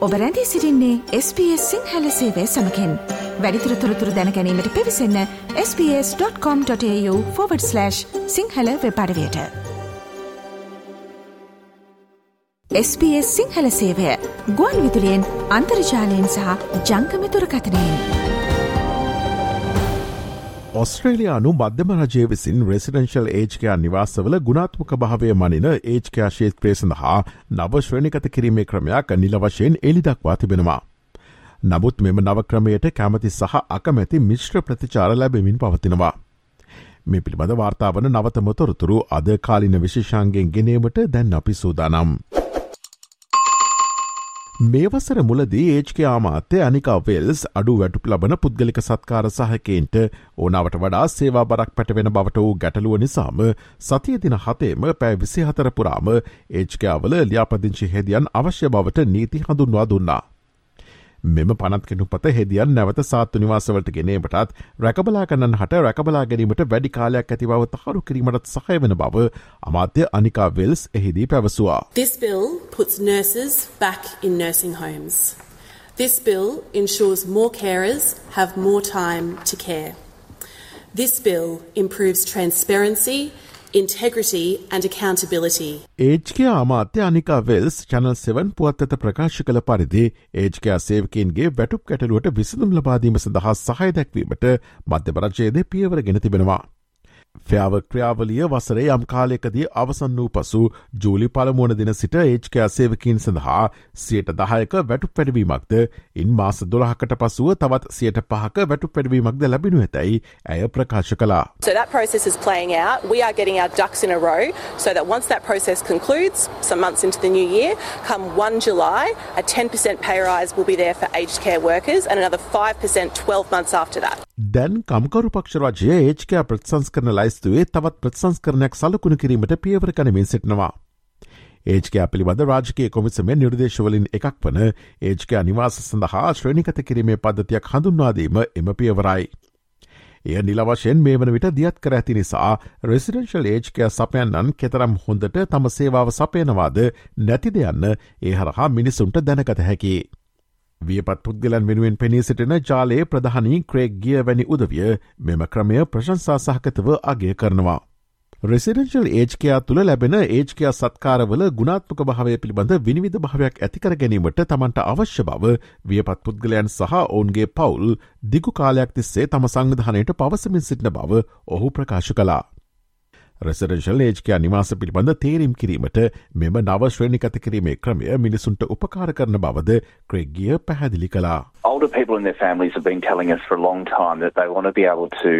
ඔබ රැඳී සිරින්නේ SBS සිංහල සේවය සමකෙන් වැඩිතුර තොරතුර දැනැනීමට පිවිසන්න ps.com.ta/ සිංහල වෙපඩවයට SBS සිංහල සේවය ගුවන් විදුලියෙන් අන්තර්ජාලයෙන් සහ ජංකමතුරකථනයෙන්. ඔස්ට්‍රේලයානු මධ්‍යම රජය විසින් රෙසිඩෙන්ශල් ඒජ්කයා නිවාසවල ගුණාත්මක භාවය මනින ඒජ්කයා ශේත්‍රය සඳහා නව ශ්‍රණිකත කිරීමේ ක්‍රමයක් නිල වශයෙන් එලිදක්වා තිබෙනවා. නමුත් මෙම නවක්‍රමයට කැමති සහ අකමැති මිශ්‍ර ප්‍රතිචාර ලැබෙමින් පවතිනවා. මේ පිළිබඳ වාර්තාාවන නවතම තොරතුරු අද කාලින විශේෂන්ගෙන් ගෙනීමට දැන් අපි සූදානම්. මේ වසර මුලදී ඒජ්ක ආමාත්‍ය අනිකා වෙල්ස් අඩු වැටුප ලබන පුද්ගලික සත්කාර සහකෙන්ට ඕනාවට වඩා සේවා බරක් පැටවෙන බවට වූ ගැටලුව නිසාම සතිය දින හතේම පෑ විසි හතරපුරාම ඒජ්කයාවල ලියාපදිංචි හෙදියන් අවශ්‍ය බවට නීති හඳුන්වා දුන්නා. මෙම පනත්කෙනු පත හෙදියන් නැවත සාත්තු නිවාසවලට ගෙනීමටත් රැකබලා කන්නන් හට රැකබලා ගැනීමට වැඩි කාලයක් ඇති බව තහරු කිරීමටත් සහය වෙන බව අමාත්‍ය අනිකා වෙල්ස් එහිදී පැවසවා. This bill puts nurses back in nursing homes. This bill ensures more carers have more time to care. This bill improves transparency integrity and accountability. ඒජ්කයා අමාත්‍ය අනිකා වෙල්ස් චනල් 7 පුවත්තත ප්‍රකාශ කළ පරිදි ඒජ්කයා සේවකන්ගේ වැටුප් කැටලුවට විසඳුම් ලබාදීම සඳහා සහය දැක්වීමට මධ්‍යපරජයද පියවර ගෙන තිබෙනවා. ෆ්‍යාව ක්‍රියාවලිය වසරේ යම් කාලයකදී අවසන් වූ පසු ජූලි පළමුවන දින සිට ඒච්කයා සේවකින් සඳහා සියට දහයක වැටු පැඩවීමක්ද ඉන් මාස දොළහකට පසුව තවත් සියට පහක වැටු පැඩවීමක්ද ලැබෙනු ඇතැයි ඇය ප්‍රකාශ කලා. So that process is playing out. We are getting our ducks in a row so that once that process concludes, some months into the new year, come 1 July, a 10% pay rise will be there for aged care workers and another 5% 12 months after that. දැන් කම්කරු පක්ෂ රජය ඒච්කයා ප්‍රත්සංස්කරන ලයිස්තුවේ තවත් ප්‍රත්සංස්කරනයක් සලකුණු කිරීමට පියවර කනමින් සිටනවා. ඒජකයා පිළිබඳ රාජකය කොමිසමේ නිර්දේශවලින් එකක් වන ඒජකයා නිවාස සඳහා ශ්‍රණිකත කිරීමේ පද්ධතියක් හඳුන්වාදීම එම පියවරයි. එය නිලවශයෙන් මේ වන විට දියත් කර ඇති නිසා රෙසිඩෙන්ශල් ඒජ්කය සපයන්නන් කෙතරම් හොඳට තම සේවාව සපයනවාද නැතිද යන්න ඒ හරහා මිනිසුන්ට දැනකත හැකි. වියපත් පුද්ගලන් වෙනුවෙන් පෙනී සිටින ජාලයේ ප්‍රධානී ක්‍රේක් ගිය වැනි උදවිය මෙම ක්‍රමය ප්‍රශංසා සහකතව අගය කරනවා. රෙසිඩෙන්ශල් ඒජ්කයා තුළ ලැබෙන ඒජ්කයා සත්කාරවල ගුණාත්මක භාවය පිළිබඳ විනිවිධ භාවයක් ඇතිකර ගැනීමට තමන්ට අවශ්‍ය බව වියපත් පුද්ගලයන් සහ ඔවුන්ගේ පවුල් දිගු කාලයක් තිස්සේ තම සංවිධානයට පවසමින් සිටින බව ඔහු ප්‍රකාශ කලා. රෙසිඩෙන්ශල් ඒජ්කයා නිවාස පිළිබඳ තේරීම් කිරීමට මෙම නව ශ්‍රේණිකත කිරීමේ ක්‍රමය මිනිසුන්ට උපකාර කරන බවද ක්‍රෙග්ගිය පැහැදිලි කලා. Older people and their families have been telling us for a long time that they want to be able to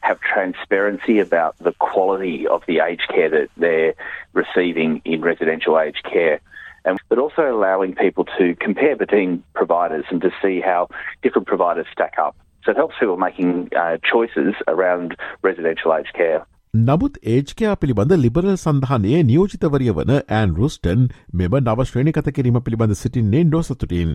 have transparency about the quality of the aged care that they're receiving in residential aged care. And, but also allowing people to compare between providers and to see how different providers stack up. So it helps people making uh, choices around residential aged care. නමුත් ඒජ්කයා පිළිබඳ liberal සඳහනයේ නියෝජිතවරිය වන and රුස්ටන් මෙම නව ශ්‍රේණිකත කිරීම පිළිබඳ සිටින්නේ ඩොසතුටින්.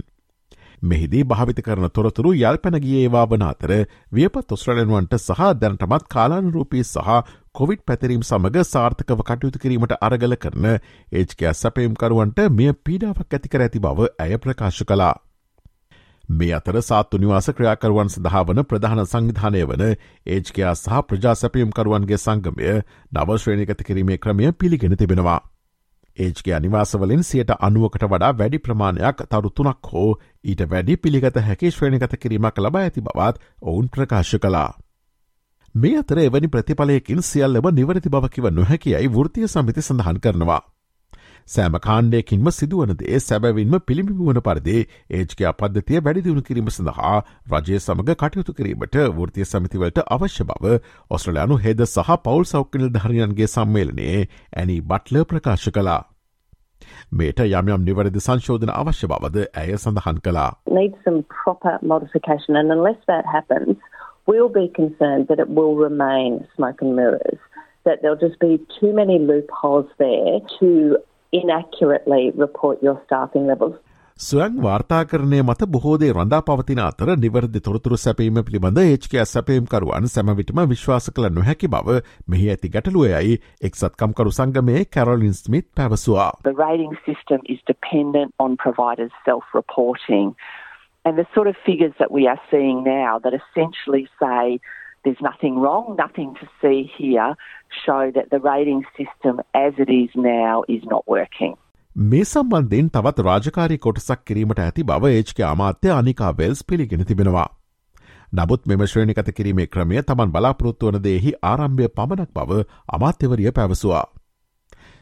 මෙහිදී භාවිත කරන තොරතුරු යල්පැනගිය ඒවා වන අතර වියපත් ඔස්ට්‍රලන්වන්ට සහ දැනටමත් කාලානුරූපී සහ කොවිඩ් පැතිරීම් සමඟ සාර්ථකව කටයුතු කිරීමට අරගල කරන ඒජ්කයා සැපයම්කරුවන්ට මෙය පීඩාවක් ඇතිකර ඇති බව ඇය ප්‍රකාශ කලා. මේ අතර සාත්තු නිවාස ක්‍රියාකරුවන් සඳහා වන ප්‍රධාන සංවිධානය වන ඒජ්කයා සහ ප්‍රජා සැපියම්කරුවන්ගේ සංගමය නවශ්‍රේණිකත කිරීමේ ක්‍රමය පිළිගෙන තිබෙනවා. ඒජ්ගේ නිවාසවලින් සියට අනුවකට වඩා වැඩි ප්‍රමාණයක් තරු තුනක් හෝ ඊට වැඩි පිළිගත හැකි ශ්‍රේණිකත කිරීමක් ලබා ඇති බවත් ඔවුන් ප්‍රකාශ කලා. මේ අතර එවැනි ප්‍රතිඵලයකින් සියල්ලම නිවරති බවකිව නොහැකියයි වෘතිය සමිති සඳහන් කරනවා. සෑම කාණ්ඩයකින්ම සිදුවනදේ සැබැවින්ම පිළිබිබුවන පරිදේ ඒජ්කයා පද්ධතිය වැඩිදිුණු කිරීම සඳහා රජය සමඟ කටයුතු කිරීමට වෘතිය සමිතිවලට අවශ්‍ය බව ඔස්ට්‍රලයානු හෙද සහ පවල් සෞඛ්‍යනිල් ධරණයන්ගේ සම්මේලනයේ ඇනි බට්ල ප්‍රකාශ කලා. මේට යම් යම් නිවැරදි සංශෝධන අවශ්‍ය බවද ඇය සඳහන් කලා. Need some proper modification and unless that happens, we'll be concerned that it will remain smoke and mirrors. That there'll just be too many loopholes there to inaccurately report your staffing levels. ස්වයං වාර්තාකරණය මත බොහෝදේ රඳා පවතින අතර නිවැරදි තොරතුරු සැපීම පිළිබඳ HK සැපීම්කරුවන් සැමවිටම විශ්වාස කළ නොහැකි බව මෙහි ඇති ගැටලුවයයි එක්සත්කම්කරු සංගමේ කැරොලින් ස්මිත් පැවසවා. The rating system is dependent on providers self-reporting. And the sort of figures that we are seeing now that essentially say there's nothing wrong, nothing to see here, show that the rating system as it is now is not working. මේ සම්බන්ධයෙන් තවත් රාජකාරී කොටසක් කිරීමට ඇති බව ඒච්ක අමාත්‍ය Anika Wales පිළිගෙන තිබෙනවා. නමුත් මෙම ශ්‍රේණිකත කිරීමේ ක්‍රමය තමන් බලාපොරොත්තු වන දෙහි ආරම්භය පමණක් බව අමාත්‍යවරිය පැවසවා.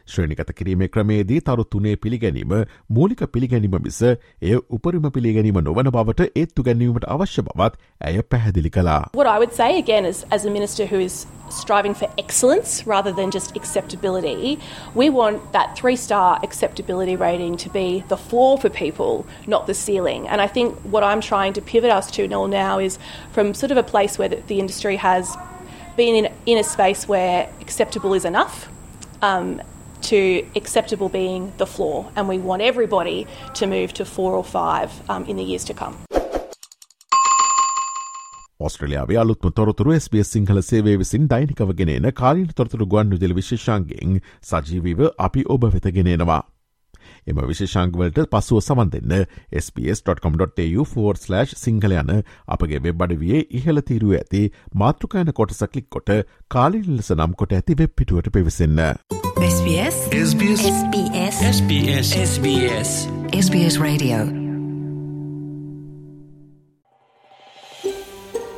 ශ්‍රේණිකත කිරීමේ ක්‍රමේදී තරු තුනේ පිළිගැනීම මූලික පිළිගැනීම මිස එය උපරිම පිළිගැනීම නොවන බවට ඒත්තු ගැනීමට අවශ්‍ය බවත් ඇය පැහැදිලි කලා. What I would say again is as a minister who is striving for excellence rather than just acceptability, we want that three star acceptability rating to be the floor for people, not the ceiling. And I think what I'm trying to pivot us to now is from sort of a place where the, the industry has been in, in a space where acceptable is enough. Um, to acceptable being the floor, and we want everybody to move to four or five um, in the years to come. ඔස්ට්‍රලියාවේ අලුත්ම තොරතුරු SBS Sinhala සේවේ විසින් දෛනිකවගෙනන කාලීන තොරතුරු ගුවන් විදිල විශේෂන්ගෙන් සජීවීව අපි ඔබ වෙතගෙනෙනවා. එම විශේෂංගවලට පසුව සමන් දෙන්න. ps.com.tu4/ සිංහල යන අපගේ වෙබ් අඩවියේ ඉහළ තීරුව ඇති මාතෘකායන කොටස කලික් කොට කාලින් ලෙස නම් කොට ඇති වෙබ් පිටුවට පිවිසන්න. SBS SBS SBS SBS SBS SBS Radio